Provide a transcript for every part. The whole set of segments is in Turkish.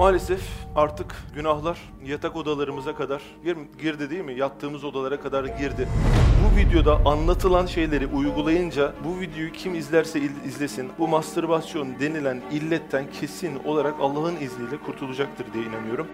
Maalesef artık günahlar yatak odalarımıza kadar gir- girdi değil mi? Yattığımız odalara kadar girdi. Bu videoda anlatılan şeyleri uygulayınca bu videoyu kim izlerse izlesin bu mastürbasyon denilen illetten kesin olarak Allah'ın izniyle kurtulacaktır diye inanıyorum.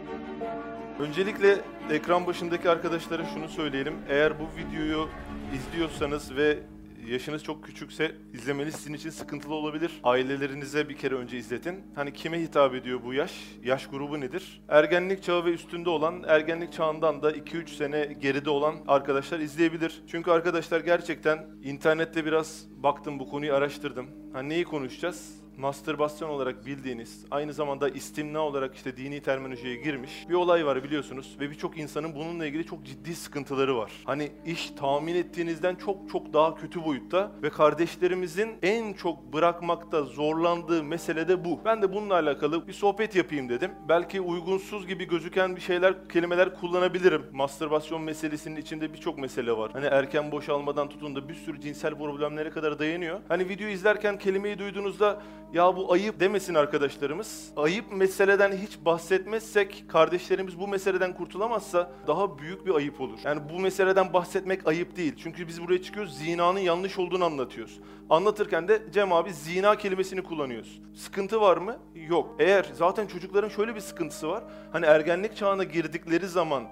Öncelikle ekran başındaki arkadaşlara şunu söyleyelim. Eğer bu videoyu izliyorsanız ve yaşınız çok küçükse izlemeniz sizin için sıkıntılı olabilir. Ailelerinize bir kere önce izletin. Hani kime hitap ediyor bu yaş? Yaş grubu nedir? Ergenlik çağı ve üstünde olan, ergenlik çağından da 2-3 sene geride olan arkadaşlar izleyebilir. Çünkü arkadaşlar gerçekten internette biraz baktım bu konuyu araştırdım. Hani neyi konuşacağız? Mastürbasyon olarak bildiğiniz, aynı zamanda istimna olarak işte dini terminolojiye girmiş bir olay var biliyorsunuz ve birçok insanın bununla ilgili çok ciddi sıkıntıları var. Hani iş tahmin ettiğinizden çok çok daha kötü boyutta ve kardeşlerimizin en çok bırakmakta zorlandığı mesele de bu. Ben de bununla alakalı bir sohbet yapayım dedim. Belki uygunsuz gibi gözüken bir şeyler, kelimeler kullanabilirim. Mastürbasyon meselesinin içinde birçok mesele var. Hani erken boşalmadan tutun da bir sürü cinsel problemlere kadar dayanıyor. Hani video izlerken kelimeyi duyduğunuzda ya bu ayıp demesin arkadaşlarımız. Ayıp meseleden hiç bahsetmezsek kardeşlerimiz bu meseleden kurtulamazsa daha büyük bir ayıp olur. Yani bu meseleden bahsetmek ayıp değil. Çünkü biz buraya çıkıyoruz zinanın yanlış olduğunu anlatıyoruz. Anlatırken de Cem abi zina kelimesini kullanıyoruz. Sıkıntı var mı? Yok. Eğer zaten çocukların şöyle bir sıkıntısı var. Hani ergenlik çağına girdikleri zaman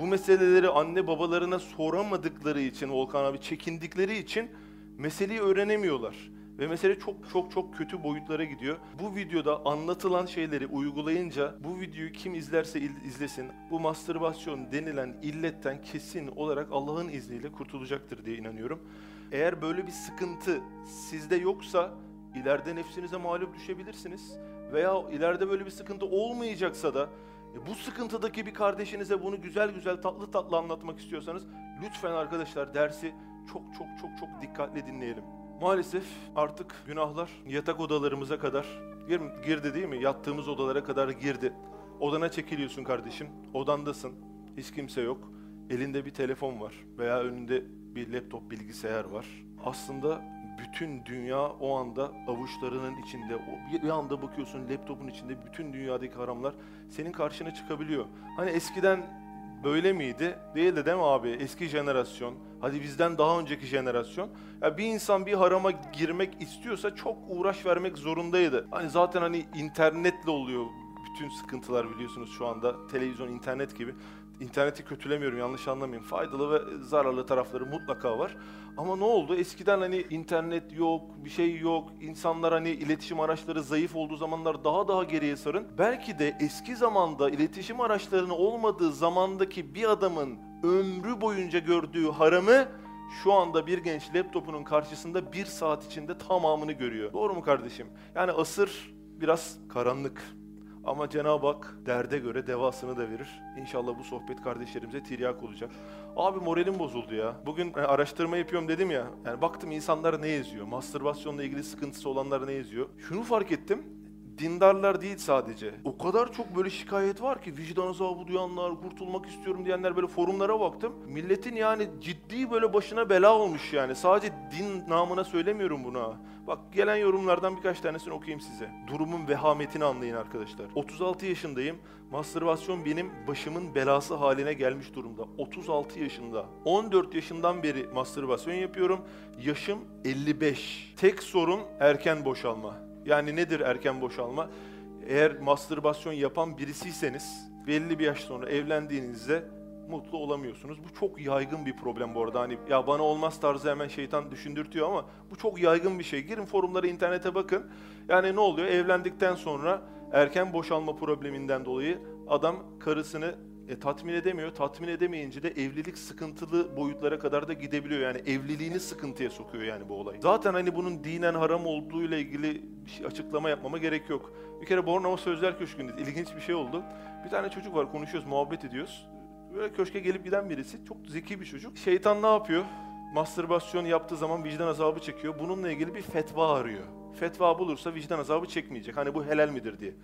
bu meseleleri anne babalarına soramadıkları için Volkan abi çekindikleri için meseleyi öğrenemiyorlar. Ve mesele çok çok çok kötü boyutlara gidiyor. Bu videoda anlatılan şeyleri uygulayınca bu videoyu kim izlerse izlesin bu mastürbasyon denilen illetten kesin olarak Allah'ın izniyle kurtulacaktır diye inanıyorum. Eğer böyle bir sıkıntı sizde yoksa ileride nefsinize mağlup düşebilirsiniz. Veya ileride böyle bir sıkıntı olmayacaksa da e, bu sıkıntıdaki bir kardeşinize bunu güzel güzel tatlı tatlı anlatmak istiyorsanız lütfen arkadaşlar dersi çok çok çok çok dikkatli dinleyelim. Maalesef artık günahlar yatak odalarımıza kadar gir- girdi değil mi? Yattığımız odalara kadar girdi. Odana çekiliyorsun kardeşim. Odandasın. Hiç kimse yok. Elinde bir telefon var veya önünde bir laptop bilgisayar var. Aslında bütün dünya o anda avuçlarının içinde. O bir anda bakıyorsun laptopun içinde bütün dünyadaki haramlar senin karşına çıkabiliyor. Hani eskiden böyle miydi? Değil de değil mi abi? Eski jenerasyon, hadi bizden daha önceki jenerasyon. Ya bir insan bir harama girmek istiyorsa çok uğraş vermek zorundaydı. Hani zaten hani internetle oluyor bütün sıkıntılar biliyorsunuz şu anda. Televizyon, internet gibi. İnterneti kötülemiyorum yanlış anlamayın. Faydalı ve zararlı tarafları mutlaka var. Ama ne oldu? Eskiden hani internet yok, bir şey yok. İnsanlar hani iletişim araçları zayıf olduğu zamanlar daha daha geriye sarın. Belki de eski zamanda iletişim araçlarının olmadığı zamandaki bir adamın ömrü boyunca gördüğü haramı şu anda bir genç laptopunun karşısında bir saat içinde tamamını görüyor. Doğru mu kardeşim? Yani asır biraz karanlık. Ama Cenab-ı Hak derde göre devasını da verir. İnşallah bu sohbet kardeşlerimize tiryak olacak. Abi moralim bozuldu ya. Bugün e, araştırma yapıyorum dedim ya. Yani baktım insanlar ne yazıyor? Mastürbasyonla ilgili sıkıntısı olanlar ne yazıyor? Şunu fark ettim. Dindarlar değil sadece. O kadar çok böyle şikayet var ki vicdan azabı duyanlar, kurtulmak istiyorum diyenler böyle forumlara baktım. Milletin yani ciddi böyle başına bela olmuş yani. Sadece din namına söylemiyorum bunu. Bak gelen yorumlardan birkaç tanesini okuyayım size. Durumun vehametini anlayın arkadaşlar. 36 yaşındayım. Mastürbasyon benim başımın belası haline gelmiş durumda. 36 yaşında. 14 yaşından beri mastürbasyon yapıyorum. Yaşım 55. Tek sorun erken boşalma. Yani nedir erken boşalma? Eğer mastürbasyon yapan birisiyseniz belli bir yaş sonra evlendiğinizde mutlu olamıyorsunuz. Bu çok yaygın bir problem bu arada. Hani ya bana olmaz tarzı hemen şeytan düşündürtüyor ama bu çok yaygın bir şey. Girin forumlara, internete bakın. Yani ne oluyor? Evlendikten sonra erken boşalma probleminden dolayı adam karısını e, tatmin edemiyor. Tatmin edemeyince de evlilik sıkıntılı boyutlara kadar da gidebiliyor. Yani evliliğini sıkıntıya sokuyor yani bu olay. Zaten hani bunun dinen haram olduğuyla ilgili bir şey, açıklama yapmama gerek yok. Bir kere Bornova Sözler Köşkü'nde ilginç bir şey oldu. Bir tane çocuk var konuşuyoruz, muhabbet ediyoruz. Böyle köşke gelip giden birisi. Çok zeki bir çocuk. Şeytan ne yapıyor? Mastürbasyon yaptığı zaman vicdan azabı çekiyor. Bununla ilgili bir fetva arıyor. Fetva bulursa vicdan azabı çekmeyecek. Hani bu helal midir diye.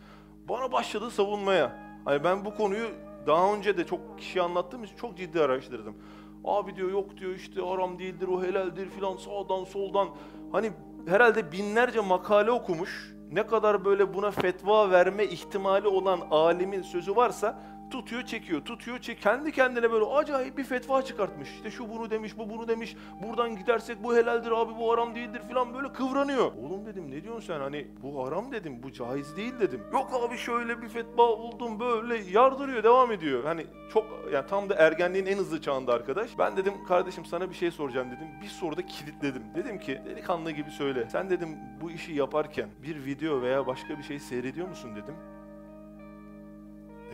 Bana başladı savunmaya. Hani ben bu konuyu daha önce de çok kişi anlattığım için çok ciddi araştırdım. Abi diyor yok diyor işte haram değildir o helaldir filan sağdan soldan. Hani herhalde binlerce makale okumuş ne kadar böyle buna fetva verme ihtimali olan alimin sözü varsa tutuyor çekiyor, tutuyor çek. Kendi kendine böyle acayip bir fetva çıkartmış. İşte şu bunu demiş, bu bunu demiş. Buradan gidersek bu helaldir abi, bu haram değildir falan böyle kıvranıyor. Oğlum dedim ne diyorsun sen hani bu haram dedim, bu caiz değil dedim. Yok abi şöyle bir fetva buldum böyle yardırıyor, devam ediyor. Hani çok yani tam da ergenliğin en hızlı çağında arkadaş. Ben dedim kardeşim sana bir şey soracağım dedim. Bir soruda kilitledim. Dedim ki delikanlı gibi söyle. Sen dedim bu işi yaparken bir video veya başka bir şey seyrediyor musun dedim.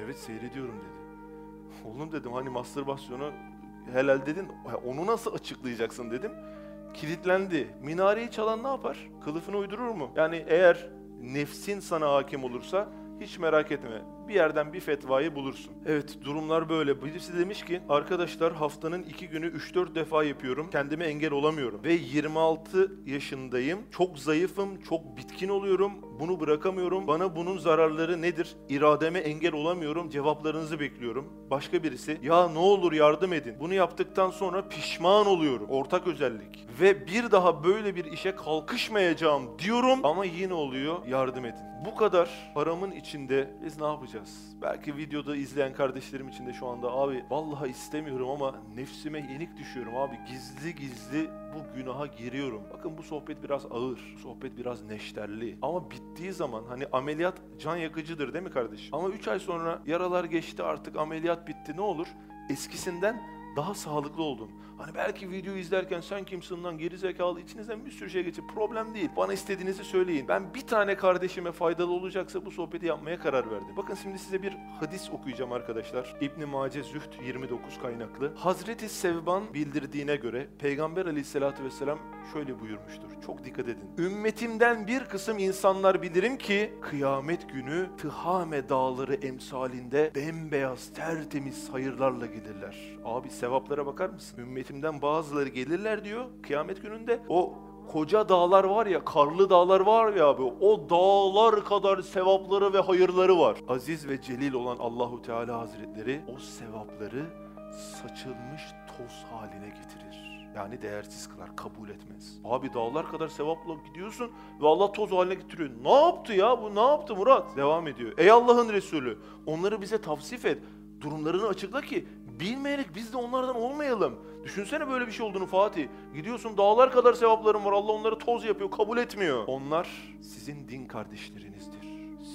Evet seyrediyorum dedi. Oğlum dedim hani mastürbasyonu helal dedin. "Ha, Onu nasıl açıklayacaksın dedim. Kilitlendi. Minareyi çalan ne yapar? Kılıfını uydurur mu? Yani eğer nefsin sana hakim olursa hiç merak etme. Bir yerden bir fetvayı bulursun. Evet durumlar böyle. Birisi demiş ki arkadaşlar haftanın iki günü 3-4 defa yapıyorum. Kendime engel olamıyorum. Ve 26 yaşındayım. Çok zayıfım. Çok bitkin oluyorum. Bunu bırakamıyorum. Bana bunun zararları nedir? İrademe engel olamıyorum. Cevaplarınızı bekliyorum. Başka birisi ya ne olur yardım edin. Bunu yaptıktan sonra pişman oluyorum. Ortak özellik. Ve bir daha böyle bir işe kalkışmayacağım diyorum ama yine oluyor. Yardım edin. Bu kadar paramın içinde biz ne yapacağız? Belki videoda izleyen kardeşlerim için de şu anda abi vallahi istemiyorum ama nefsime yenik düşüyorum abi. Gizli gizli bu günaha giriyorum. Bakın bu sohbet biraz ağır. Bu sohbet biraz neşterli. Ama bittiği zaman hani ameliyat can yakıcıdır değil mi kardeşim? Ama 3 ay sonra yaralar geçti artık ameliyat bitti ne olur? Eskisinden daha sağlıklı oldun. Hani belki videoyu izlerken sen kimsin lan geri zekalı içinizden bir sürü şey geçip problem değil. Bana istediğinizi söyleyin. Ben bir tane kardeşime faydalı olacaksa bu sohbeti yapmaya karar verdim. Bakın şimdi size bir hadis okuyacağım arkadaşlar. İbn Mace Züht 29 kaynaklı. Hazreti Sevban bildirdiğine göre Peygamber Aleyhisselatü vesselam şöyle buyurmuştur. Çok dikkat edin. Ümmetimden bir kısım insanlar bilirim ki kıyamet günü Tıhame dağları emsalinde bembeyaz tertemiz hayırlarla gelirler. Abi sevaplara bakar mısın? Ümmetimden bazıları gelirler diyor kıyamet gününde. O koca dağlar var ya, karlı dağlar var ya abi. O dağlar kadar sevapları ve hayırları var. Aziz ve celil olan Allahu Teala Hazretleri o sevapları saçılmış toz haline getirir. Yani değersiz kılar, kabul etmez. Abi dağlar kadar sevapla gidiyorsun ve Allah toz haline getiriyor. Ne yaptı ya bu? Ne yaptı Murat? Devam ediyor. Ey Allah'ın Resulü, onları bize tavsif et. Durumlarını açıkla ki bilmeyerek biz de onlardan olmayalım. Düşünsene böyle bir şey olduğunu Fatih. Gidiyorsun dağlar kadar sevapların var. Allah onları toz yapıyor, kabul etmiyor. Onlar sizin din kardeşlerinizdir.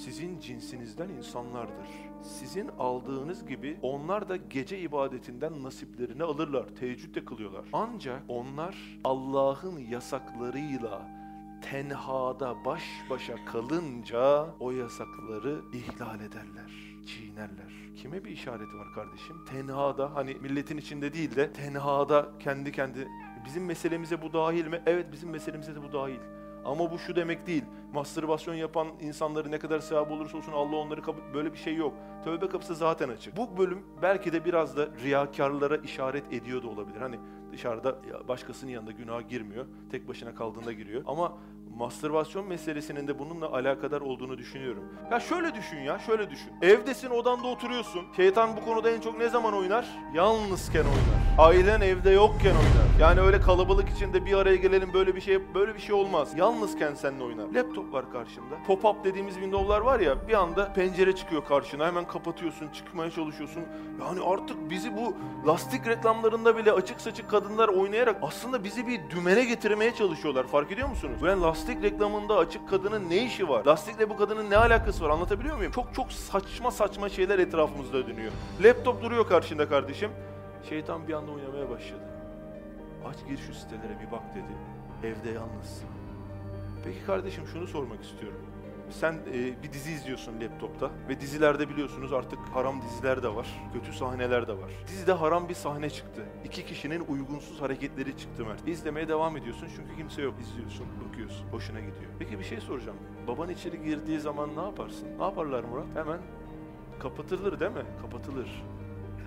Sizin cinsinizden insanlardır. Sizin aldığınız gibi onlar da gece ibadetinden nasiplerini alırlar. Teheccüd de kılıyorlar. Ancak onlar Allah'ın yasaklarıyla tenhada baş başa kalınca o yasakları ihlal ederler, çiğnerler. Kime bir işareti var kardeşim? Tenhada hani milletin içinde değil de tenhada kendi kendi bizim meselemize bu dahil mi? Evet bizim meselemize de bu dahil. Ama bu şu demek değil. Mastürbasyon yapan insanları ne kadar sevap olursa olsun Allah onları kabul... Böyle bir şey yok. Tövbe kapısı zaten açık. Bu bölüm belki de biraz da riyakarlara işaret ediyor da olabilir. Hani dışarıda başkasının yanında günaha girmiyor. Tek başına kaldığında giriyor. Ama mastürbasyon meselesinin de bununla alakadar olduğunu düşünüyorum. Ya şöyle düşün ya, şöyle düşün. Evdesin, odanda oturuyorsun. Şeytan bu konuda en çok ne zaman oynar? Yalnızken oynar. Ailen evde yokken oynar. Yani öyle kalabalık içinde bir araya gelelim böyle bir şey böyle bir şey olmaz. Yalnızken seninle oynar. Laptop var karşında. Pop-up dediğimiz window'lar var ya bir anda pencere çıkıyor karşına. Hemen kapatıyorsun, çıkmaya çalışıyorsun. Yani artık bizi bu lastik reklamlarında bile açık saçık kadınlar oynayarak aslında bizi bir dümene getirmeye çalışıyorlar. Fark ediyor musunuz? Yani lastik reklamında açık kadının ne işi var? Lastikle bu kadının ne alakası var? Anlatabiliyor muyum? Çok çok saçma saçma şeyler etrafımızda dönüyor. Laptop duruyor karşında kardeşim. Şeytan bir anda oynamaya başladı. Aç gir şu sitelere bir bak dedi. Evde yalnızsın. Peki kardeşim şunu sormak istiyorum. Sen e, bir dizi izliyorsun laptopta ve dizilerde biliyorsunuz artık haram diziler de var, kötü sahneler de var. Dizide haram bir sahne çıktı. İki kişinin uygunsuz hareketleri çıktı Mert. İzlemeye devam ediyorsun çünkü kimse yok. İzliyorsun, bakıyorsun, hoşuna gidiyor. Peki bir şey soracağım. Baban içeri girdiği zaman ne yaparsın? Ne yaparlar Murat? Hemen kapatılır değil mi? Kapatılır.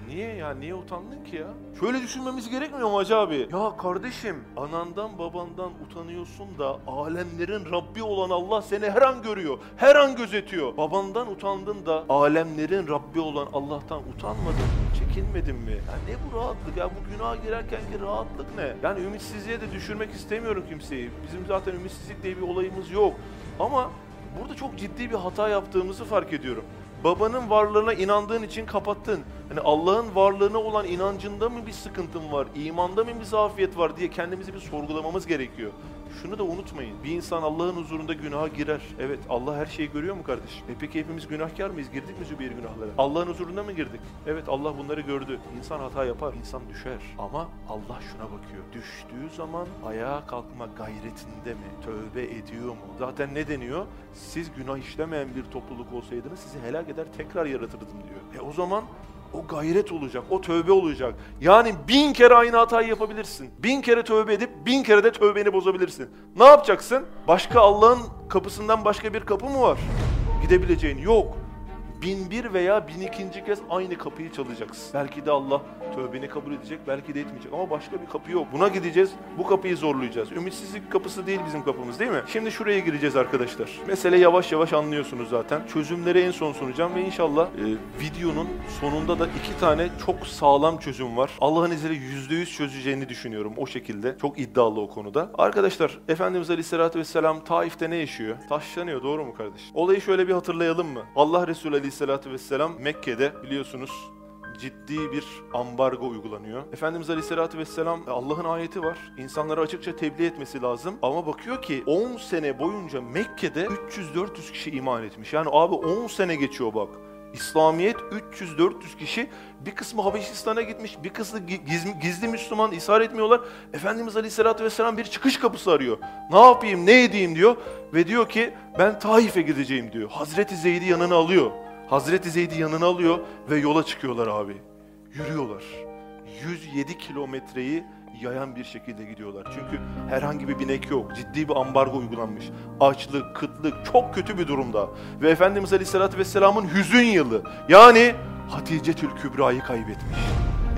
Niye ya? Niye utandın ki ya? Şöyle düşünmemiz gerekmiyor mu Hacı abi? Ya kardeşim, anandan babandan utanıyorsun da alemlerin Rabbi olan Allah seni her an görüyor, her an gözetiyor. Babandan utandın da alemlerin Rabbi olan Allah'tan utanmadın mı? Çekinmedin mi? Ya ne bu rahatlık ya? Bu günaha girerkenki rahatlık ne? Yani ümitsizliğe de düşürmek istemiyorum kimseyi. Bizim zaten ümitsizlik diye bir olayımız yok. Ama Burada çok ciddi bir hata yaptığımızı fark ediyorum. Babanın varlığına inandığın için kapattın. Hani Allah'ın varlığına olan inancında mı bir sıkıntın var, imanda mı bir zafiyet var diye kendimizi bir sorgulamamız gerekiyor. Şunu da unutmayın. Bir insan Allah'ın huzurunda günaha girer. Evet Allah her şeyi görüyor mu kardeşim? E peki hepimiz günahkar mıyız? Girdik mi Zübeyir günahlara? Allah'ın huzurunda mı girdik? Evet Allah bunları gördü. İnsan hata yapar, insan düşer. Ama Allah şuna bakıyor. Düştüğü zaman ayağa kalkma gayretinde mi? Tövbe ediyor mu? Zaten ne deniyor? Siz günah işlemeyen bir topluluk olsaydınız sizi helak eder tekrar yaratırdım diyor. E o zaman o gayret olacak, o tövbe olacak. Yani bin kere aynı hatayı yapabilirsin. Bin kere tövbe edip bin kere de tövbeni bozabilirsin. Ne yapacaksın? Başka Allah'ın kapısından başka bir kapı mı var? Gidebileceğin yok bin bir veya bin ikinci kez aynı kapıyı çalacaksın. Belki de Allah tövbeni kabul edecek, belki de etmeyecek ama başka bir kapı yok. Buna gideceğiz, bu kapıyı zorlayacağız. Ümitsizlik kapısı değil bizim kapımız değil mi? Şimdi şuraya gireceğiz arkadaşlar. Mesele yavaş yavaş anlıyorsunuz zaten. Çözümleri en son sunacağım ve inşallah e, videonun sonunda da iki tane çok sağlam çözüm var. Allah'ın izniyle yüzde yüz çözeceğini düşünüyorum o şekilde. Çok iddialı o konuda. Arkadaşlar Efendimiz Aleyhisselatü Vesselam Taif'te ne yaşıyor? Taşlanıyor doğru mu kardeş? Olayı şöyle bir hatırlayalım mı? Allah Resulü Aleyhisselatü Vesselam Mekke'de biliyorsunuz ciddi bir ambargo uygulanıyor. Efendimiz Aleyhisselatü Vesselam Allah'ın ayeti var. İnsanlara açıkça tebliğ etmesi lazım. Ama bakıyor ki 10 sene boyunca Mekke'de 300-400 kişi iman etmiş. Yani abi 10 sene geçiyor bak. İslamiyet 300-400 kişi bir kısmı Habeşistan'a gitmiş, bir kısmı gizli, gizli Müslüman ishar etmiyorlar. Efendimiz Aleyhisselatü Vesselam bir çıkış kapısı arıyor. Ne yapayım, ne edeyim diyor. Ve diyor ki ben Taif'e gideceğim diyor. Hazreti Zeyd'i yanına alıyor. Hazreti Zeyd'i yanına alıyor ve yola çıkıyorlar abi. Yürüyorlar. 107 kilometreyi yayan bir şekilde gidiyorlar. Çünkü herhangi bir binek yok. Ciddi bir ambargo uygulanmış. Açlık, kıtlık çok kötü bir durumda. Ve Efendimiz Aleyhisselatü Vesselam'ın hüzün yılı. Yani Hatice Tül Kübra'yı kaybetmiş.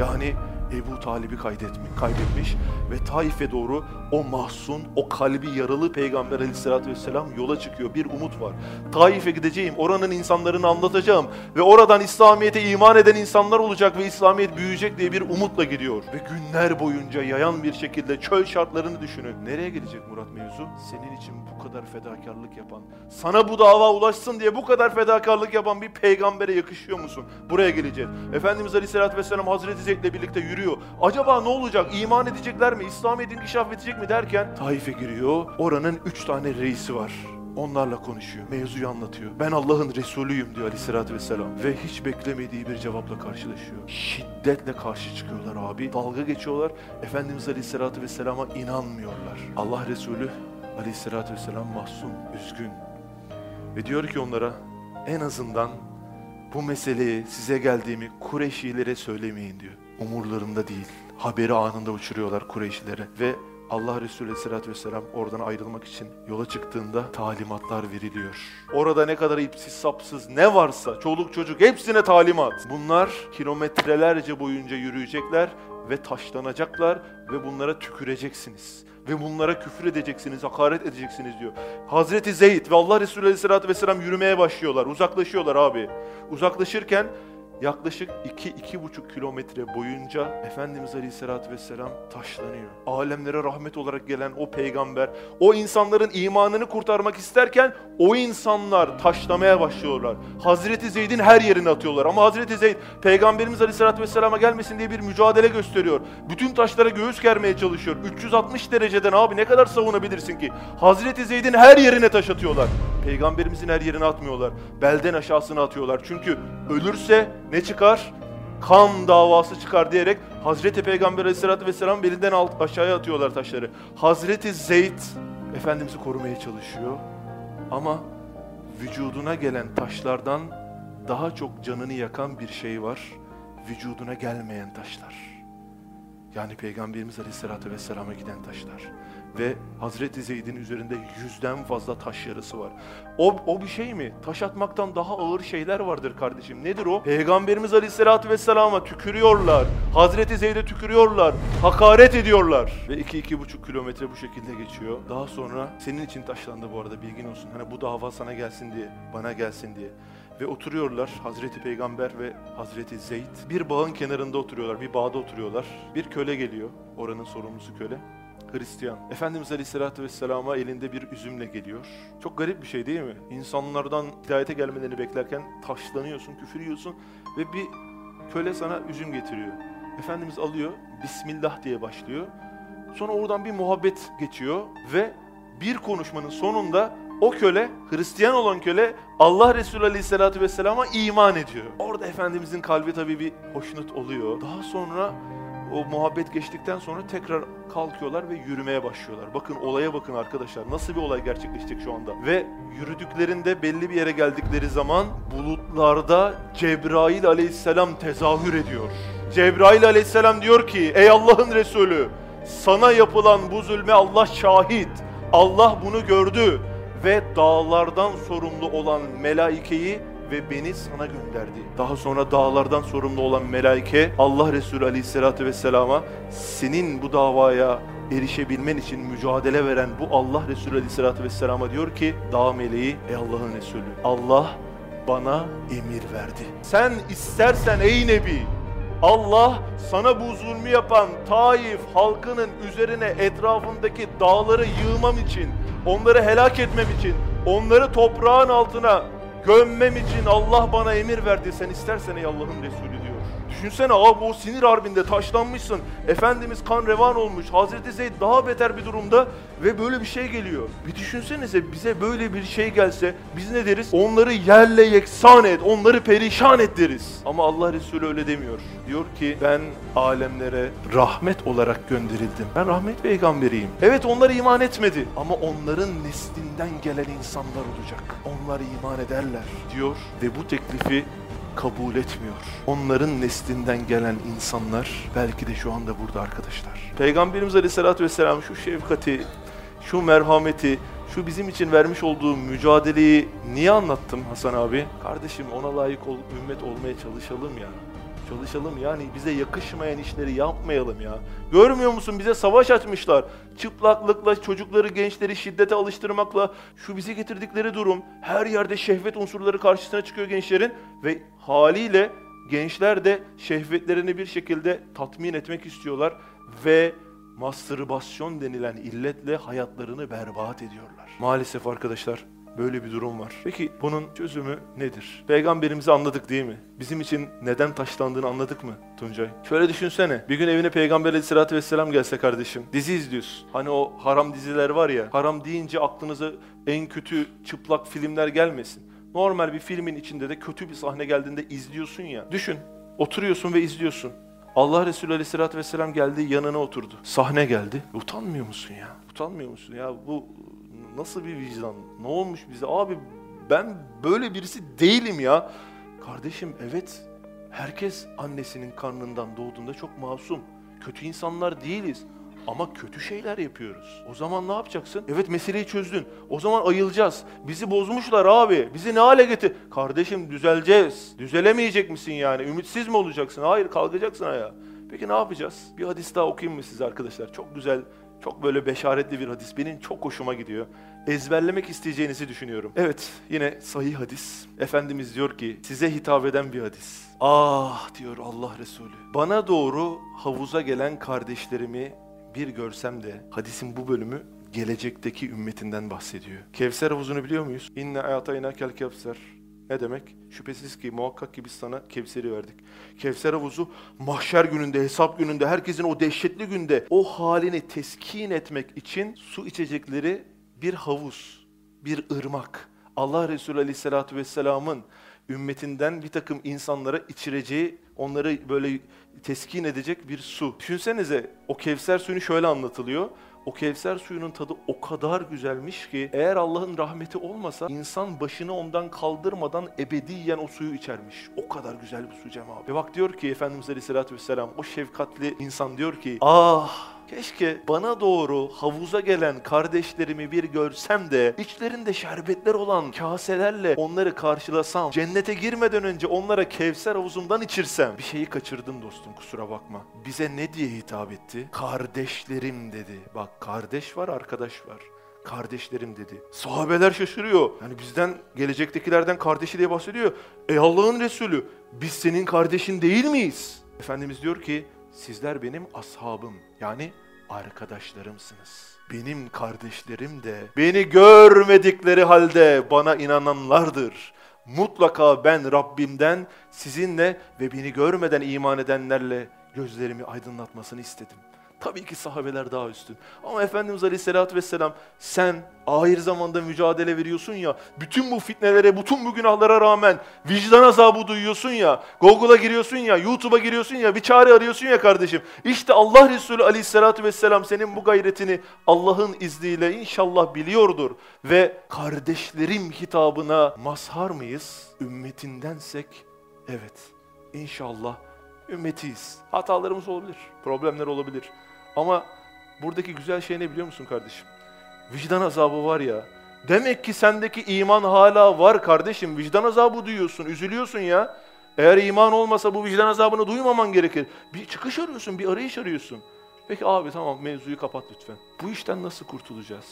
Yani Ebu Talib'i kaydetmiş, kaybetmiş ve Taif'e doğru o mahzun, o kalbi yaralı Peygamber aleyhissalatü vesselam yola çıkıyor. Bir umut var. Taif'e gideceğim, oranın insanlarını anlatacağım ve oradan İslamiyet'e iman eden insanlar olacak ve İslamiyet büyüyecek diye bir umutla gidiyor. Ve günler boyunca yayan bir şekilde çöl şartlarını düşünün. Nereye gelecek Murat mevzu? Senin için bu kadar fedakarlık yapan, sana bu dava ulaşsın diye bu kadar fedakarlık yapan bir peygambere yakışıyor musun? Buraya geleceğiz. Efendimiz Aleyhisselatü Vesselam Hazreti Zeyd'le birlikte yürüyor. Acaba ne olacak? İman edecekler mi? İslamiyet inkişaf edecek mi derken Taif'e giriyor. Oranın üç tane reisi var. Onlarla konuşuyor. Mevzuyu anlatıyor. Ben Allah'ın Resulüyüm diyor aleyhissalatü vesselam. Ve hiç beklemediği bir cevapla karşılaşıyor. Şiddetle karşı çıkıyorlar abi. Dalga geçiyorlar. Efendimiz aleyhissalatü vesselama inanmıyorlar. Allah Resulü aleyhissalatü vesselam mahzun, üzgün. Ve diyor ki onlara en azından bu meseleyi size geldiğimi Kureyşilere söylemeyin diyor. Umurlarında değil. Haberi anında uçuruyorlar Kureyşlilere ve Allah Resulü Aleyhisselatü Vesselam oradan ayrılmak için yola çıktığında talimatlar veriliyor. Orada ne kadar ipsiz sapsız ne varsa çoluk çocuk hepsine talimat. Bunlar kilometrelerce boyunca yürüyecekler ve taşlanacaklar ve bunlara tüküreceksiniz. Ve bunlara küfür edeceksiniz, hakaret edeceksiniz diyor. Hazreti Zeyd ve Allah Resulü Aleyhisselatü Vesselam yürümeye başlıyorlar. Uzaklaşıyorlar abi. Uzaklaşırken yaklaşık 2-2,5 kilometre boyunca Efendimiz Aleyhisselatü Vesselam taşlanıyor. Alemlere rahmet olarak gelen o peygamber, o insanların imanını kurtarmak isterken o insanlar taşlamaya başlıyorlar. Hazreti Zeyd'in her yerini atıyorlar ama Hazreti Zeyd Peygamberimiz Aleyhisselatü Vesselam'a gelmesin diye bir mücadele gösteriyor. Bütün taşlara göğüs germeye çalışıyor. 360 dereceden abi ne kadar savunabilirsin ki? Hazreti Zeyd'in her yerine taş atıyorlar. Peygamberimizin her yerine atmıyorlar. Belden aşağısına atıyorlar. Çünkü ölürse ne çıkar? Kan davası çıkar diyerek Hazreti Peygamber Aleyhisselatü Vesselam belinden alt, aşağıya atıyorlar taşları. Hazreti Zeyd Efendimiz'i korumaya çalışıyor. Ama vücuduna gelen taşlardan daha çok canını yakan bir şey var. Vücuduna gelmeyen taşlar. Yani Peygamberimiz Aleyhisselatü Vesselam'a giden taşlar ve Hazreti Zeyd'in üzerinde yüzden fazla taş yarısı var. O, o bir şey mi? Taş atmaktan daha ağır şeyler vardır kardeşim. Nedir o? Peygamberimiz Aleyhisselatü Vesselam'a tükürüyorlar. Hazreti Zeyd'e tükürüyorlar. Hakaret ediyorlar. Ve iki iki buçuk kilometre bu şekilde geçiyor. Daha sonra senin için taşlandı bu arada bilgin olsun. Hani bu dava sana gelsin diye, bana gelsin diye. Ve oturuyorlar Hazreti Peygamber ve Hazreti Zeyd. Bir bağın kenarında oturuyorlar, bir bağda oturuyorlar. Bir köle geliyor, oranın sorumlusu köle. Hristiyan. Efendimiz Aleyhisselatü Vesselam'a elinde bir üzümle geliyor. Çok garip bir şey değil mi? İnsanlardan hidayete gelmelerini beklerken taşlanıyorsun, küfür yiyorsun ve bir köle sana üzüm getiriyor. Efendimiz alıyor, Bismillah diye başlıyor. Sonra oradan bir muhabbet geçiyor ve bir konuşmanın sonunda o köle, Hristiyan olan köle Allah Resulü Aleyhisselatü Vesselam'a iman ediyor. Orada Efendimizin kalbi tabii bir hoşnut oluyor. Daha sonra o muhabbet geçtikten sonra tekrar kalkıyorlar ve yürümeye başlıyorlar. Bakın olaya bakın arkadaşlar. Nasıl bir olay gerçekleşecek şu anda. Ve yürüdüklerinde belli bir yere geldikleri zaman bulutlarda Cebrail aleyhisselam tezahür ediyor. Cebrail aleyhisselam diyor ki ey Allah'ın Resulü sana yapılan bu zulme Allah şahit. Allah bunu gördü ve dağlardan sorumlu olan melaikeyi ve beni sana gönderdi. Daha sonra dağlardan sorumlu olan melaike Allah Resulü Aleyhisselatü Vesselam'a senin bu davaya erişebilmen için mücadele veren bu Allah Resulü Aleyhisselatü Vesselam'a diyor ki dağ meleği ey Allah'ın Resulü Allah bana emir verdi. Sen istersen ey Nebi Allah sana bu zulmü yapan Taif halkının üzerine etrafındaki dağları yığmam için, onları helak etmem için, onları toprağın altına gömmem için Allah bana emir verdi. Sen istersen ey Allah'ın Resulü. Düşünsene abi o sinir harbinde taşlanmışsın. Efendimiz kan revan olmuş. Hazreti Zeyd daha beter bir durumda ve böyle bir şey geliyor. Bir düşünsenize bize böyle bir şey gelse biz ne deriz? Onları yerle yeksan et, onları perişan et deriz. Ama Allah Resulü öyle demiyor. Diyor ki ben alemlere rahmet olarak gönderildim. Ben rahmet peygamberiyim. Evet onlar iman etmedi ama onların neslinden gelen insanlar olacak. Onlar iman ederler diyor ve bu teklifi kabul etmiyor. Onların neslinden gelen insanlar belki de şu anda burada arkadaşlar. Peygamberimiz Aleyhisselatü Vesselam şu şefkati, şu merhameti, şu bizim için vermiş olduğu mücadeleyi niye anlattım Hasan abi? Kardeşim ona layık ol, ümmet olmaya çalışalım ya. Çalışalım yani bize yakışmayan işleri yapmayalım ya. Görmüyor musun bize savaş açmışlar. Çıplaklıkla çocukları, gençleri şiddete alıştırmakla şu bize getirdikleri durum. Her yerde şehvet unsurları karşısına çıkıyor gençlerin ve haliyle gençler de şehvetlerini bir şekilde tatmin etmek istiyorlar ve mastürbasyon denilen illetle hayatlarını berbat ediyorlar. Maalesef arkadaşlar Böyle bir durum var. Peki bunun çözümü nedir? Peygamberimizi anladık değil mi? Bizim için neden taşlandığını anladık mı Tuncay? Şöyle düşünsene. Bir gün evine Peygamber aleyhissalatü vesselam gelse kardeşim. Dizi izliyorsun. Hani o haram diziler var ya. Haram deyince aklınıza en kötü çıplak filmler gelmesin. Normal bir filmin içinde de kötü bir sahne geldiğinde izliyorsun ya. Düşün. Oturuyorsun ve izliyorsun. Allah Resulü Aleyhisselatü Vesselam geldi yanına oturdu. Sahne geldi. Utanmıyor musun ya? Utanmıyor musun ya? Bu nasıl bir vicdan? Ne olmuş bize? Abi ben böyle birisi değilim ya. Kardeşim evet herkes annesinin karnından doğduğunda çok masum. Kötü insanlar değiliz. Ama kötü şeyler yapıyoruz. O zaman ne yapacaksın? Evet meseleyi çözdün. O zaman ayılacağız. Bizi bozmuşlar abi. Bizi ne hale getir? Kardeşim düzeleceğiz. Düzelemeyecek misin yani? Ümitsiz mi olacaksın? Hayır kalkacaksın ayağa. Peki ne yapacağız? Bir hadis daha okuyayım mı size arkadaşlar? Çok güzel çok böyle beşaretli bir hadis. Benim çok hoşuma gidiyor. Ezberlemek isteyeceğinizi düşünüyorum. Evet, yine sahih hadis. Efendimiz diyor ki, size hitap eden bir hadis. Ah diyor Allah Resulü. Bana doğru havuza gelen kardeşlerimi bir görsem de hadisin bu bölümü gelecekteki ümmetinden bahsediyor. Kevser havuzunu biliyor muyuz? İnne ayatayna kel kevser. Ne demek? Şüphesiz ki muhakkak ki biz sana Kevser'i verdik. Kevser havuzu mahşer gününde, hesap gününde, herkesin o dehşetli günde o halini teskin etmek için su içecekleri bir havuz, bir ırmak. Allah Resulü Aleyhisselatü Vesselam'ın ümmetinden bir takım insanlara içireceği, onları böyle teskin edecek bir su. Düşünsenize o Kevser suyunu şöyle anlatılıyor. O Kevser suyunun tadı o kadar güzelmiş ki eğer Allah'ın rahmeti olmasa insan başını ondan kaldırmadan ebediyen o suyu içermiş. O kadar güzel bir su Cem abi. Ve bak diyor ki Efendimiz Aleyhisselatü Vesselam o şefkatli insan diyor ki ah Keşke bana doğru havuza gelen kardeşlerimi bir görsem de içlerinde şerbetler olan kaselerle onları karşılasam. Cennete girmeden önce onlara Kevser havuzumdan içirsem. Bir şeyi kaçırdın dostum kusura bakma. Bize ne diye hitap etti? Kardeşlerim dedi. Bak kardeş var arkadaş var kardeşlerim dedi. Sahabeler şaşırıyor. Yani bizden gelecektekilerden kardeşi diye bahsediyor. Ey Allah'ın Resulü biz senin kardeşin değil miyiz? Efendimiz diyor ki sizler benim ashabım yani arkadaşlarımsınız. Benim kardeşlerim de beni görmedikleri halde bana inananlardır. Mutlaka ben Rabbimden sizinle ve beni görmeden iman edenlerle gözlerimi aydınlatmasını istedim. Tabii ki sahabeler daha üstün. Ama Efendimiz Aleyhisselatü Vesselam sen ahir zamanda mücadele veriyorsun ya, bütün bu fitnelere, bütün bu günahlara rağmen vicdan azabı duyuyorsun ya, Google'a giriyorsun ya, YouTube'a giriyorsun ya, bir çare arıyorsun ya kardeşim. İşte Allah Resulü Aleyhisselatü Vesselam senin bu gayretini Allah'ın izniyle inşallah biliyordur. Ve kardeşlerim hitabına mazhar mıyız? Ümmetindensek evet inşallah ümmetiyiz. Hatalarımız olabilir, problemler olabilir. Ama buradaki güzel şey ne biliyor musun kardeşim? Vicdan azabı var ya. Demek ki sendeki iman hala var kardeşim. Vicdan azabı duyuyorsun, üzülüyorsun ya. Eğer iman olmasa bu vicdan azabını duymaman gerekir. Bir çıkış arıyorsun, bir arayış arıyorsun. Peki abi tamam mevzuyu kapat lütfen. Bu işten nasıl kurtulacağız?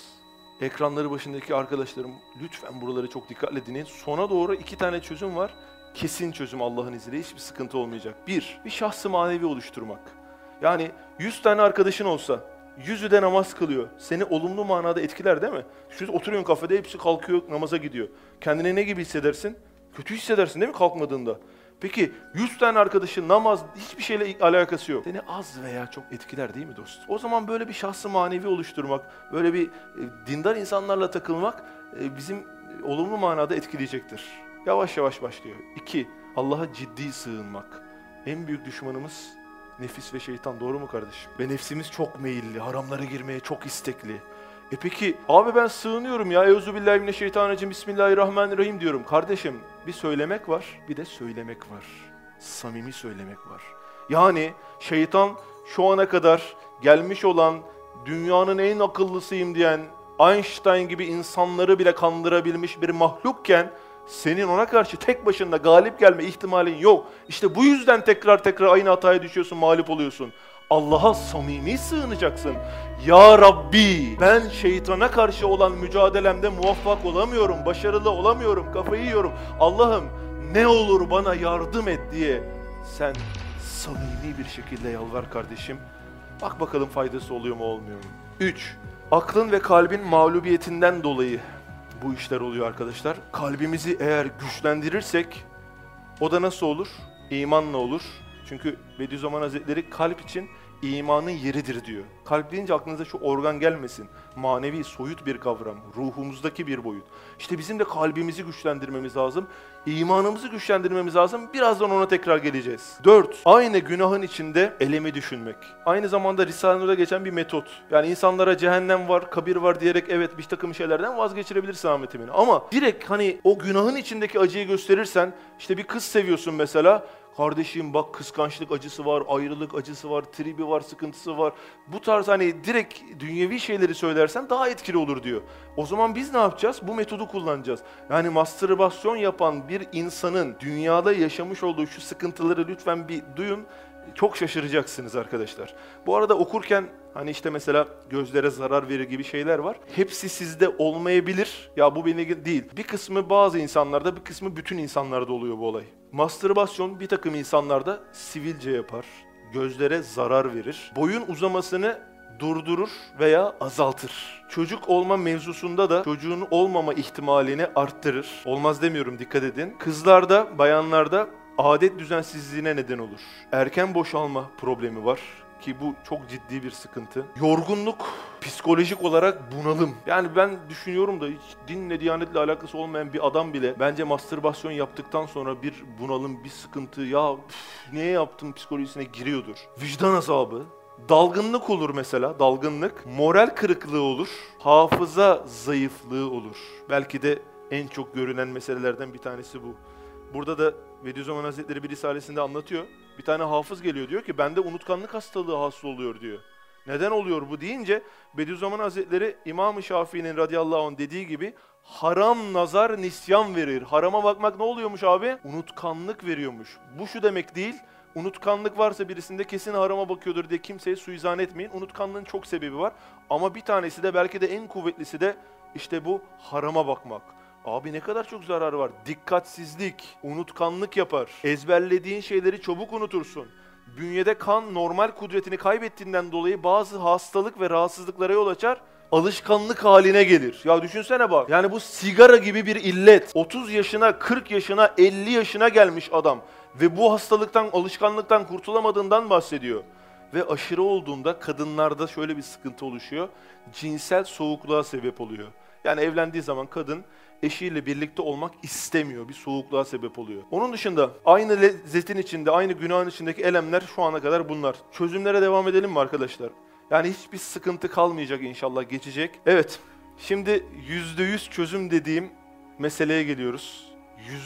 Ekranları başındaki arkadaşlarım lütfen buraları çok dikkatle dinleyin. Sona doğru iki tane çözüm var. Kesin çözüm Allah'ın izniyle hiçbir sıkıntı olmayacak. Bir, bir şahsı manevi oluşturmak. Yani 100 tane arkadaşın olsa, yüzü de namaz kılıyor. Seni olumlu manada etkiler değil mi? Şu oturuyorsun kafede hepsi kalkıyor namaza gidiyor. Kendine ne gibi hissedersin? Kötü hissedersin değil mi kalkmadığında? Peki 100 tane arkadaşın namaz hiçbir şeyle alakası yok. Seni az veya çok etkiler değil mi dost? O zaman böyle bir şahsı manevi oluşturmak, böyle bir e, dindar insanlarla takılmak e, bizim e, olumlu manada etkileyecektir. Yavaş yavaş başlıyor. İki, Allah'a ciddi sığınmak. En büyük düşmanımız Nefis ve şeytan doğru mu kardeşim? Ve nefsimiz çok meyilli, haramlara girmeye çok istekli. E peki abi ben sığınıyorum ya. Euzubillahimineşşeytanirracim. Bismillahirrahmanirrahim diyorum. Kardeşim bir söylemek var, bir de söylemek var. Samimi söylemek var. Yani şeytan şu ana kadar gelmiş olan dünyanın en akıllısıyım diyen Einstein gibi insanları bile kandırabilmiş bir mahlukken senin ona karşı tek başına galip gelme ihtimalin yok. İşte bu yüzden tekrar tekrar aynı hataya düşüyorsun, mağlup oluyorsun. Allah'a samimi sığınacaksın. Ya Rabbi ben şeytana karşı olan mücadelemde muvaffak olamıyorum, başarılı olamıyorum, kafayı yiyorum. Allah'ım ne olur bana yardım et diye sen samimi bir şekilde yalvar kardeşim. Bak bakalım faydası oluyor mu olmuyor mu? 3. Aklın ve kalbin mağlubiyetinden dolayı bu işler oluyor arkadaşlar. Kalbimizi eğer güçlendirirsek o da nasıl olur? İmanla olur. Çünkü Bediüzzaman Hazretleri kalp için imanın yeridir diyor. Kalp deyince aklınıza şu organ gelmesin. Manevi, soyut bir kavram, ruhumuzdaki bir boyut. İşte bizim de kalbimizi güçlendirmemiz lazım. İmanımızı güçlendirmemiz lazım. Birazdan ona tekrar geleceğiz. Dört, aynı günahın içinde elemi düşünmek. Aynı zamanda Risale-i geçen bir metot. Yani insanlara cehennem var, kabir var diyerek evet bir takım şeylerden vazgeçirebilirsin Ahmet Emin. Ama direkt hani o günahın içindeki acıyı gösterirsen, işte bir kız seviyorsun mesela, Kardeşim bak kıskançlık acısı var, ayrılık acısı var, tribi var, sıkıntısı var. Bu tarz hani direkt dünyevi şeyleri söylersen daha etkili olur diyor. O zaman biz ne yapacağız? Bu metodu kullanacağız. Yani mastürbasyon yapan bir insanın dünyada yaşamış olduğu şu sıkıntıları lütfen bir duyun. Çok şaşıracaksınız arkadaşlar. Bu arada okurken hani işte mesela gözlere zarar verir gibi şeyler var. Hepsi sizde olmayabilir. Ya bu beni değil. Bir kısmı bazı insanlarda, bir kısmı bütün insanlarda oluyor bu olay. Mastürbasyon bir takım insanlarda sivilce yapar, gözlere zarar verir, boyun uzamasını durdurur veya azaltır. Çocuk olma mevzusunda da çocuğun olmama ihtimalini arttırır. Olmaz demiyorum dikkat edin. Kızlarda, bayanlarda adet düzensizliğine neden olur. Erken boşalma problemi var ki bu çok ciddi bir sıkıntı. Yorgunluk, psikolojik olarak bunalım. Yani ben düşünüyorum da hiç dinle, diyanetle alakası olmayan bir adam bile bence mastürbasyon yaptıktan sonra bir bunalım, bir sıkıntı, ya üf, niye yaptım psikolojisine giriyordur. Vicdan azabı, Dalgınlık olur mesela, dalgınlık. Moral kırıklığı olur. Hafıza zayıflığı olur. Belki de en çok görünen meselelerden bir tanesi bu. Burada da Bediüzzaman Hazretleri bir risalesinde anlatıyor. Bir tane hafız geliyor diyor ki bende unutkanlık hastalığı hasıl oluyor diyor. Neden oluyor bu deyince Bediüzzaman Hazretleri İmam-ı Şafii'nin radıyallahu anh dediği gibi haram nazar nisyan verir. Harama bakmak ne oluyormuş abi? Unutkanlık veriyormuş. Bu şu demek değil. Unutkanlık varsa birisinde kesin harama bakıyordur diye kimseye suizan etmeyin. Unutkanlığın çok sebebi var. Ama bir tanesi de belki de en kuvvetlisi de işte bu harama bakmak. Abi ne kadar çok zararı var. Dikkatsizlik, unutkanlık yapar. Ezberlediğin şeyleri çabuk unutursun. bünyede kan normal kudretini kaybettiğinden dolayı bazı hastalık ve rahatsızlıklara yol açar alışkanlık haline gelir. Ya düşünsene bak. Yani bu sigara gibi bir illet. 30 yaşına, 40 yaşına, 50 yaşına gelmiş adam ve bu hastalıktan, alışkanlıktan kurtulamadığından bahsediyor. Ve aşırı olduğunda kadınlarda şöyle bir sıkıntı oluşuyor. Cinsel soğukluğa sebep oluyor. Yani evlendiği zaman kadın eşiyle birlikte olmak istemiyor. Bir soğukluğa sebep oluyor. Onun dışında aynı lezzetin içinde, aynı günahın içindeki elemler şu ana kadar bunlar. Çözümlere devam edelim mi arkadaşlar? Yani hiçbir sıkıntı kalmayacak inşallah geçecek. Evet, şimdi %100 çözüm dediğim meseleye geliyoruz.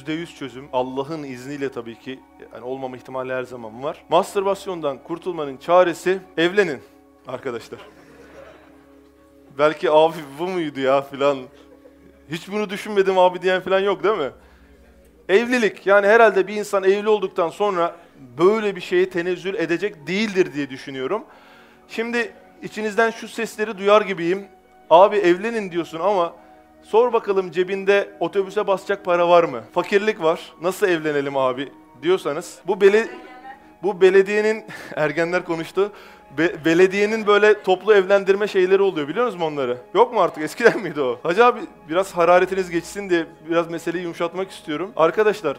%100 çözüm Allah'ın izniyle tabii ki yani olmama ihtimali her zaman var. Mastürbasyondan kurtulmanın çaresi evlenin arkadaşlar. Belki abi bu muydu ya filan. Hiç bunu düşünmedim abi diyen filan yok değil mi? Evlilik yani herhalde bir insan evli olduktan sonra böyle bir şeye tenezzül edecek değildir diye düşünüyorum. Şimdi içinizden şu sesleri duyar gibiyim. Abi evlenin diyorsun ama sor bakalım cebinde otobüse basacak para var mı? Fakirlik var. Nasıl evlenelim abi diyorsanız bu bele bu belediyenin ergenler konuştu. Be- belediyenin böyle toplu evlendirme şeyleri oluyor biliyor musunuz onları? Yok mu artık? Eskiden miydi o? Hacı abi biraz hararetiniz geçsin diye biraz meseleyi yumuşatmak istiyorum. Arkadaşlar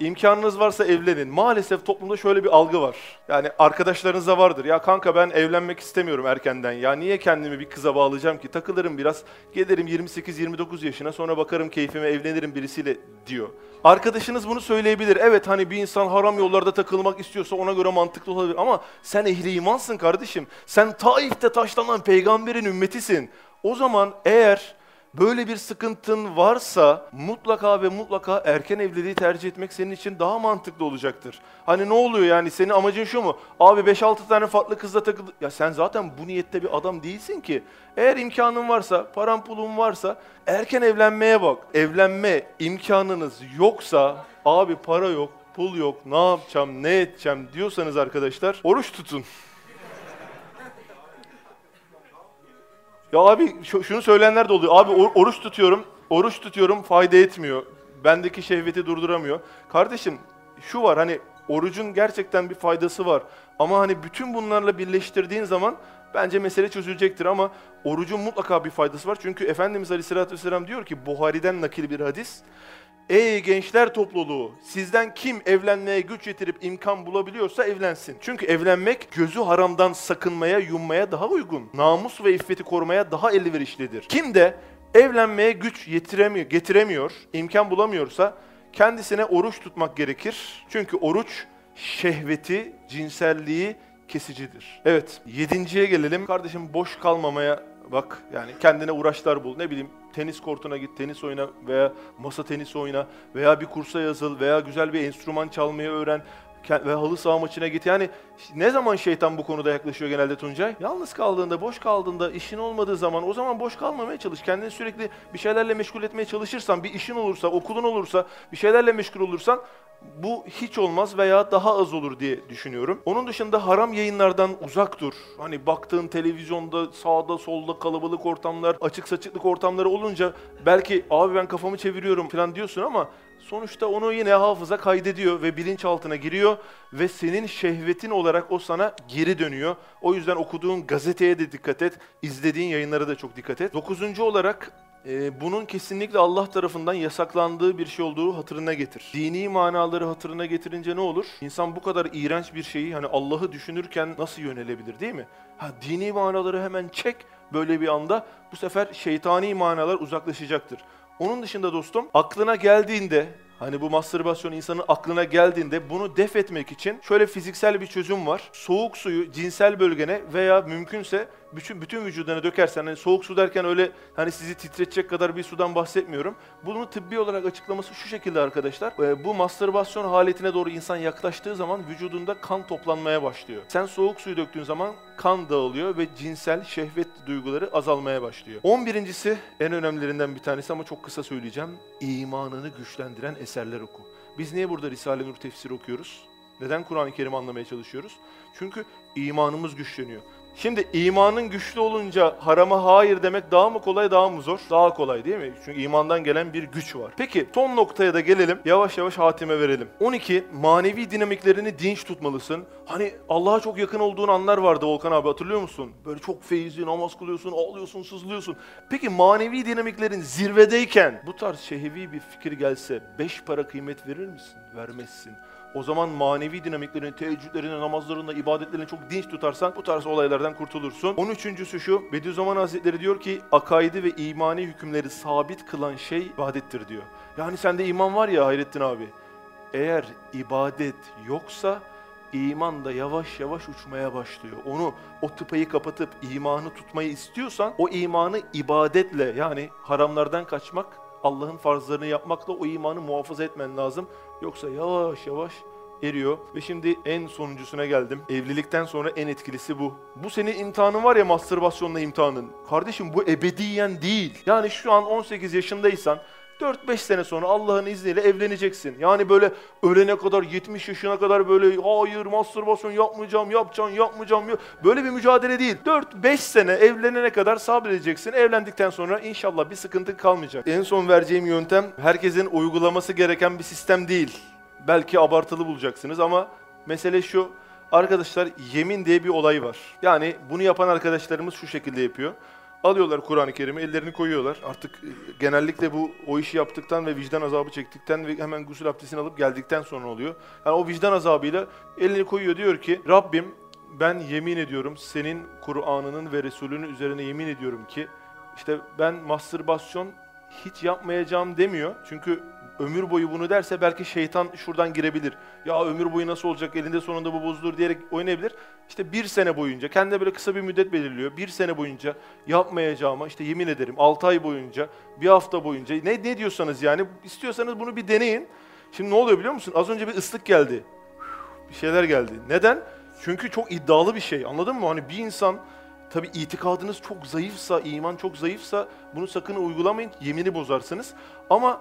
İmkanınız varsa evlenin. Maalesef toplumda şöyle bir algı var. Yani arkadaşlarınızda vardır. Ya kanka ben evlenmek istemiyorum erkenden. Ya niye kendimi bir kıza bağlayacağım ki? Takılırım biraz. Gelirim 28-29 yaşına sonra bakarım keyfime evlenirim birisiyle diyor. Arkadaşınız bunu söyleyebilir. Evet hani bir insan haram yollarda takılmak istiyorsa ona göre mantıklı olabilir. Ama sen ehli imansın kardeşim. Sen Taif'te taşlanan peygamberin ümmetisin. O zaman eğer böyle bir sıkıntın varsa mutlaka ve mutlaka erken evliliği tercih etmek senin için daha mantıklı olacaktır. Hani ne oluyor yani senin amacın şu mu? Abi 5-6 tane farklı kızla takıldı. Ya sen zaten bu niyette bir adam değilsin ki. Eğer imkanın varsa, paran pulun varsa erken evlenmeye bak. Evlenme imkanınız yoksa abi para yok, pul yok, ne yapacağım, ne edeceğim diyorsanız arkadaşlar oruç tutun. Ya abi şu, şunu söyleyenler de oluyor. Abi or, oruç tutuyorum, oruç tutuyorum fayda etmiyor. Bendeki şehveti durduramıyor. Kardeşim şu var hani orucun gerçekten bir faydası var. Ama hani bütün bunlarla birleştirdiğin zaman bence mesele çözülecektir ama orucun mutlaka bir faydası var. Çünkü Efendimiz Aleyhisselatü Vesselam diyor ki Buhari'den nakil bir hadis. Ey gençler topluluğu, sizden kim evlenmeye güç yetirip imkan bulabiliyorsa evlensin. Çünkü evlenmek gözü haramdan sakınmaya, yummaya daha uygun. Namus ve iffeti korumaya daha elverişlidir. Kim de evlenmeye güç yetiremiyor, getiremiyor, imkan bulamıyorsa kendisine oruç tutmak gerekir. Çünkü oruç şehveti, cinselliği kesicidir. Evet, yedinciye gelelim. Kardeşim boş kalmamaya bak yani kendine uğraşlar bul. Ne bileyim tenis kortuna git, tenis oyna veya masa tenisi oyna veya bir kursa yazıl veya güzel bir enstrüman çalmayı öğren ve halı saha maçına git. Yani ne zaman şeytan bu konuda yaklaşıyor genelde Tuncay? Yalnız kaldığında, boş kaldığında, işin olmadığı zaman o zaman boş kalmamaya çalış. Kendini sürekli bir şeylerle meşgul etmeye çalışırsan, bir işin olursa, okulun olursa, bir şeylerle meşgul olursan bu hiç olmaz veya daha az olur diye düşünüyorum. Onun dışında haram yayınlardan uzak dur. Hani baktığın televizyonda sağda solda kalabalık ortamlar, açık saçıklık ortamları olunca belki abi ben kafamı çeviriyorum falan diyorsun ama sonuçta onu yine hafıza kaydediyor ve bilinçaltına giriyor ve senin şehvetin olarak o sana geri dönüyor. O yüzden okuduğun gazeteye de dikkat et, izlediğin yayınlara da çok dikkat et. Dokuzuncu olarak e, bunun kesinlikle Allah tarafından yasaklandığı bir şey olduğu hatırına getir. Dini manaları hatırına getirince ne olur? İnsan bu kadar iğrenç bir şeyi hani Allah'ı düşünürken nasıl yönelebilir değil mi? Ha dini manaları hemen çek böyle bir anda bu sefer şeytani manalar uzaklaşacaktır. Onun dışında dostum aklına geldiğinde Hani bu mastürbasyon insanın aklına geldiğinde bunu def etmek için şöyle fiziksel bir çözüm var. Soğuk suyu cinsel bölgene veya mümkünse bütün bütün vücuduna dökersen hani soğuk su derken öyle hani sizi titretecek kadar bir sudan bahsetmiyorum. Bunu tıbbi olarak açıklaması şu şekilde arkadaşlar. E, bu mastürbasyon haletine doğru insan yaklaştığı zaman vücudunda kan toplanmaya başlıyor. Sen soğuk suyu döktüğün zaman kan dağılıyor ve cinsel şehvet duyguları azalmaya başlıyor. 11.si en önemlilerinden bir tanesi ama çok kısa söyleyeceğim. İmanını güçlendiren eserler oku. Biz niye burada Risale-i Nur tefsiri okuyoruz? Neden Kur'an-ı Kerim anlamaya çalışıyoruz? Çünkü imanımız güçleniyor. Şimdi imanın güçlü olunca harama hayır demek daha mı kolay daha mı zor? Daha kolay değil mi? Çünkü imandan gelen bir güç var. Peki son noktaya da gelelim. Yavaş yavaş hatime verelim. 12. Manevi dinamiklerini dinç tutmalısın. Hani Allah'a çok yakın olduğun anlar vardı Volkan abi hatırlıyor musun? Böyle çok feyizli namaz kılıyorsun, ağlıyorsun, sızlıyorsun. Peki manevi dinamiklerin zirvedeyken bu tarz şehevi bir fikir gelse beş para kıymet verir misin? Vermezsin. O zaman manevi dinamiklerini, teheccüdlerini, namazlarını, ibadetlerini çok dinç tutarsan bu tarz olaylardan kurtulursun. 13.sü şu, Bediüzzaman Hazretleri diyor ki akaidi ve imani hükümleri sabit kılan şey ibadettir diyor. Yani sende iman var ya Hayrettin abi. Eğer ibadet yoksa iman da yavaş yavaş uçmaya başlıyor. Onu o tıpayı kapatıp imanı tutmayı istiyorsan o imanı ibadetle yani haramlardan kaçmak, Allah'ın farzlarını yapmakla o imanı muhafaza etmen lazım. Yoksa yavaş yavaş eriyor. Ve şimdi en sonuncusuna geldim. Evlilikten sonra en etkilisi bu. Bu senin imtihanın var ya mastürbasyonla imtihanın. Kardeşim bu ebediyen değil. Yani şu an 18 yaşındaysan 4-5 sene sonra Allah'ın izniyle evleneceksin. Yani böyle ölene kadar 70 yaşına kadar böyle hayır mastürbasyon yapmayacağım, yapacağım, yapmayacağım. Böyle bir mücadele değil. 4-5 sene evlenene kadar sabredeceksin. Evlendikten sonra inşallah bir sıkıntı kalmayacak. En son vereceğim yöntem herkesin uygulaması gereken bir sistem değil. Belki abartılı bulacaksınız ama mesele şu. Arkadaşlar yemin diye bir olay var. Yani bunu yapan arkadaşlarımız şu şekilde yapıyor. Alıyorlar Kur'an-ı Kerim'i, ellerini koyuyorlar. Artık e, genellikle bu o işi yaptıktan ve vicdan azabı çektikten ve hemen gusül abdestini alıp geldikten sonra oluyor. Yani o vicdan azabıyla elini koyuyor diyor ki Rabbim ben yemin ediyorum senin Kur'an'ının ve Resulünün üzerine yemin ediyorum ki işte ben mastürbasyon hiç yapmayacağım demiyor. Çünkü ömür boyu bunu derse belki şeytan şuradan girebilir. Ya ömür boyu nasıl olacak elinde sonunda bu bozulur diyerek oynayabilir. İşte bir sene boyunca kendine böyle kısa bir müddet belirliyor. Bir sene boyunca yapmayacağıma işte yemin ederim 6 ay boyunca bir hafta boyunca ne, ne diyorsanız yani istiyorsanız bunu bir deneyin. Şimdi ne oluyor biliyor musun? Az önce bir ıslık geldi. Bir şeyler geldi. Neden? Çünkü çok iddialı bir şey anladın mı? Hani bir insan Tabi itikadınız çok zayıfsa, iman çok zayıfsa bunu sakın uygulamayın, yemini bozarsınız. Ama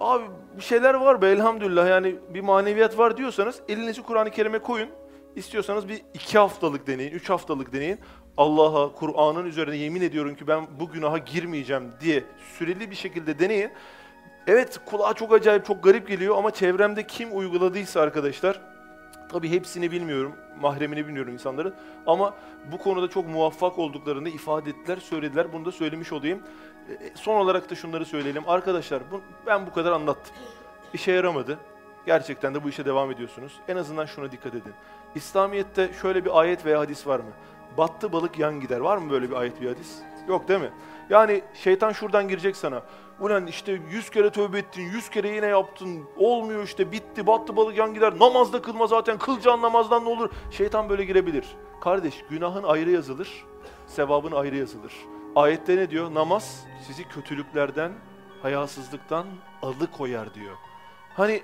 abi bir şeyler var be elhamdülillah yani bir maneviyat var diyorsanız elinizi Kur'an-ı Kerim'e koyun. İstiyorsanız bir iki haftalık deneyin, üç haftalık deneyin. Allah'a, Kur'an'ın üzerine yemin ediyorum ki ben bu günaha girmeyeceğim diye süreli bir şekilde deneyin. Evet kulağa çok acayip, çok garip geliyor ama çevremde kim uyguladıysa arkadaşlar, tabii hepsini bilmiyorum, mahremini bilmiyorum insanların ama bu konuda çok muvaffak olduklarını ifade ettiler, söylediler. Bunu da söylemiş olayım. E, son olarak da şunları söyleyelim. Arkadaşlar ben bu kadar anlattım. İşe yaramadı. Gerçekten de bu işe devam ediyorsunuz. En azından şuna dikkat edin. İslamiyet'te şöyle bir ayet veya hadis var mı? Battı balık yan gider. Var mı böyle bir ayet bir hadis? Yok değil mi? Yani şeytan şuradan girecek sana. Ulan işte yüz kere tövbe ettin, yüz kere yine yaptın, olmuyor işte bitti, battı balık yan gider, namazda kılma zaten, kılacağın namazdan ne olur? Şeytan böyle girebilir. Kardeş günahın ayrı yazılır, sevabın ayrı yazılır. Ayette ne diyor? Namaz sizi kötülüklerden, hayasızlıktan alıkoyar diyor. Hani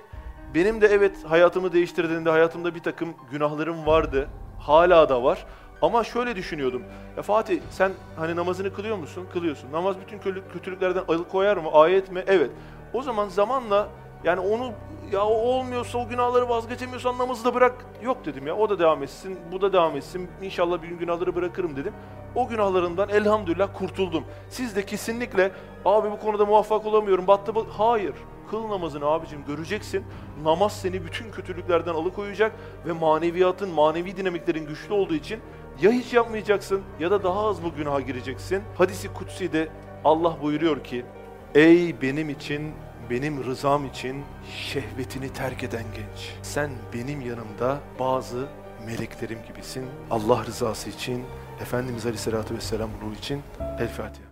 benim de evet hayatımı değiştirdiğinde hayatımda bir takım günahlarım vardı. Hala da var. Ama şöyle düşünüyordum. Ya Fatih sen hani namazını kılıyor musun? Kılıyorsun. Namaz bütün kötülüklerden alıkoyar mı? Ayet mi? Evet. O zaman zamanla yani onu ya o olmuyorsa o günahları vazgeçemiyorsan namazı da bırak. Yok dedim ya o da devam etsin, bu da devam etsin. İnşallah bir gün günahları bırakırım dedim. O günahlarından elhamdülillah kurtuldum. Siz de kesinlikle abi bu konuda muvaffak olamıyorum battı. Hayır. Kıl namazını abicim göreceksin. Namaz seni bütün kötülüklerden alıkoyacak ve maneviyatın, manevi dinamiklerin güçlü olduğu için ya hiç yapmayacaksın ya da daha az bu günaha gireceksin. Hadisi kutsi de Allah buyuruyor ki Ey benim için benim rızam için şehvetini terk eden genç. Sen benim yanımda bazı meleklerim gibisin. Allah rızası için, Efendimiz Aleyhisselatü Vesselam ruhu için El Fatiha.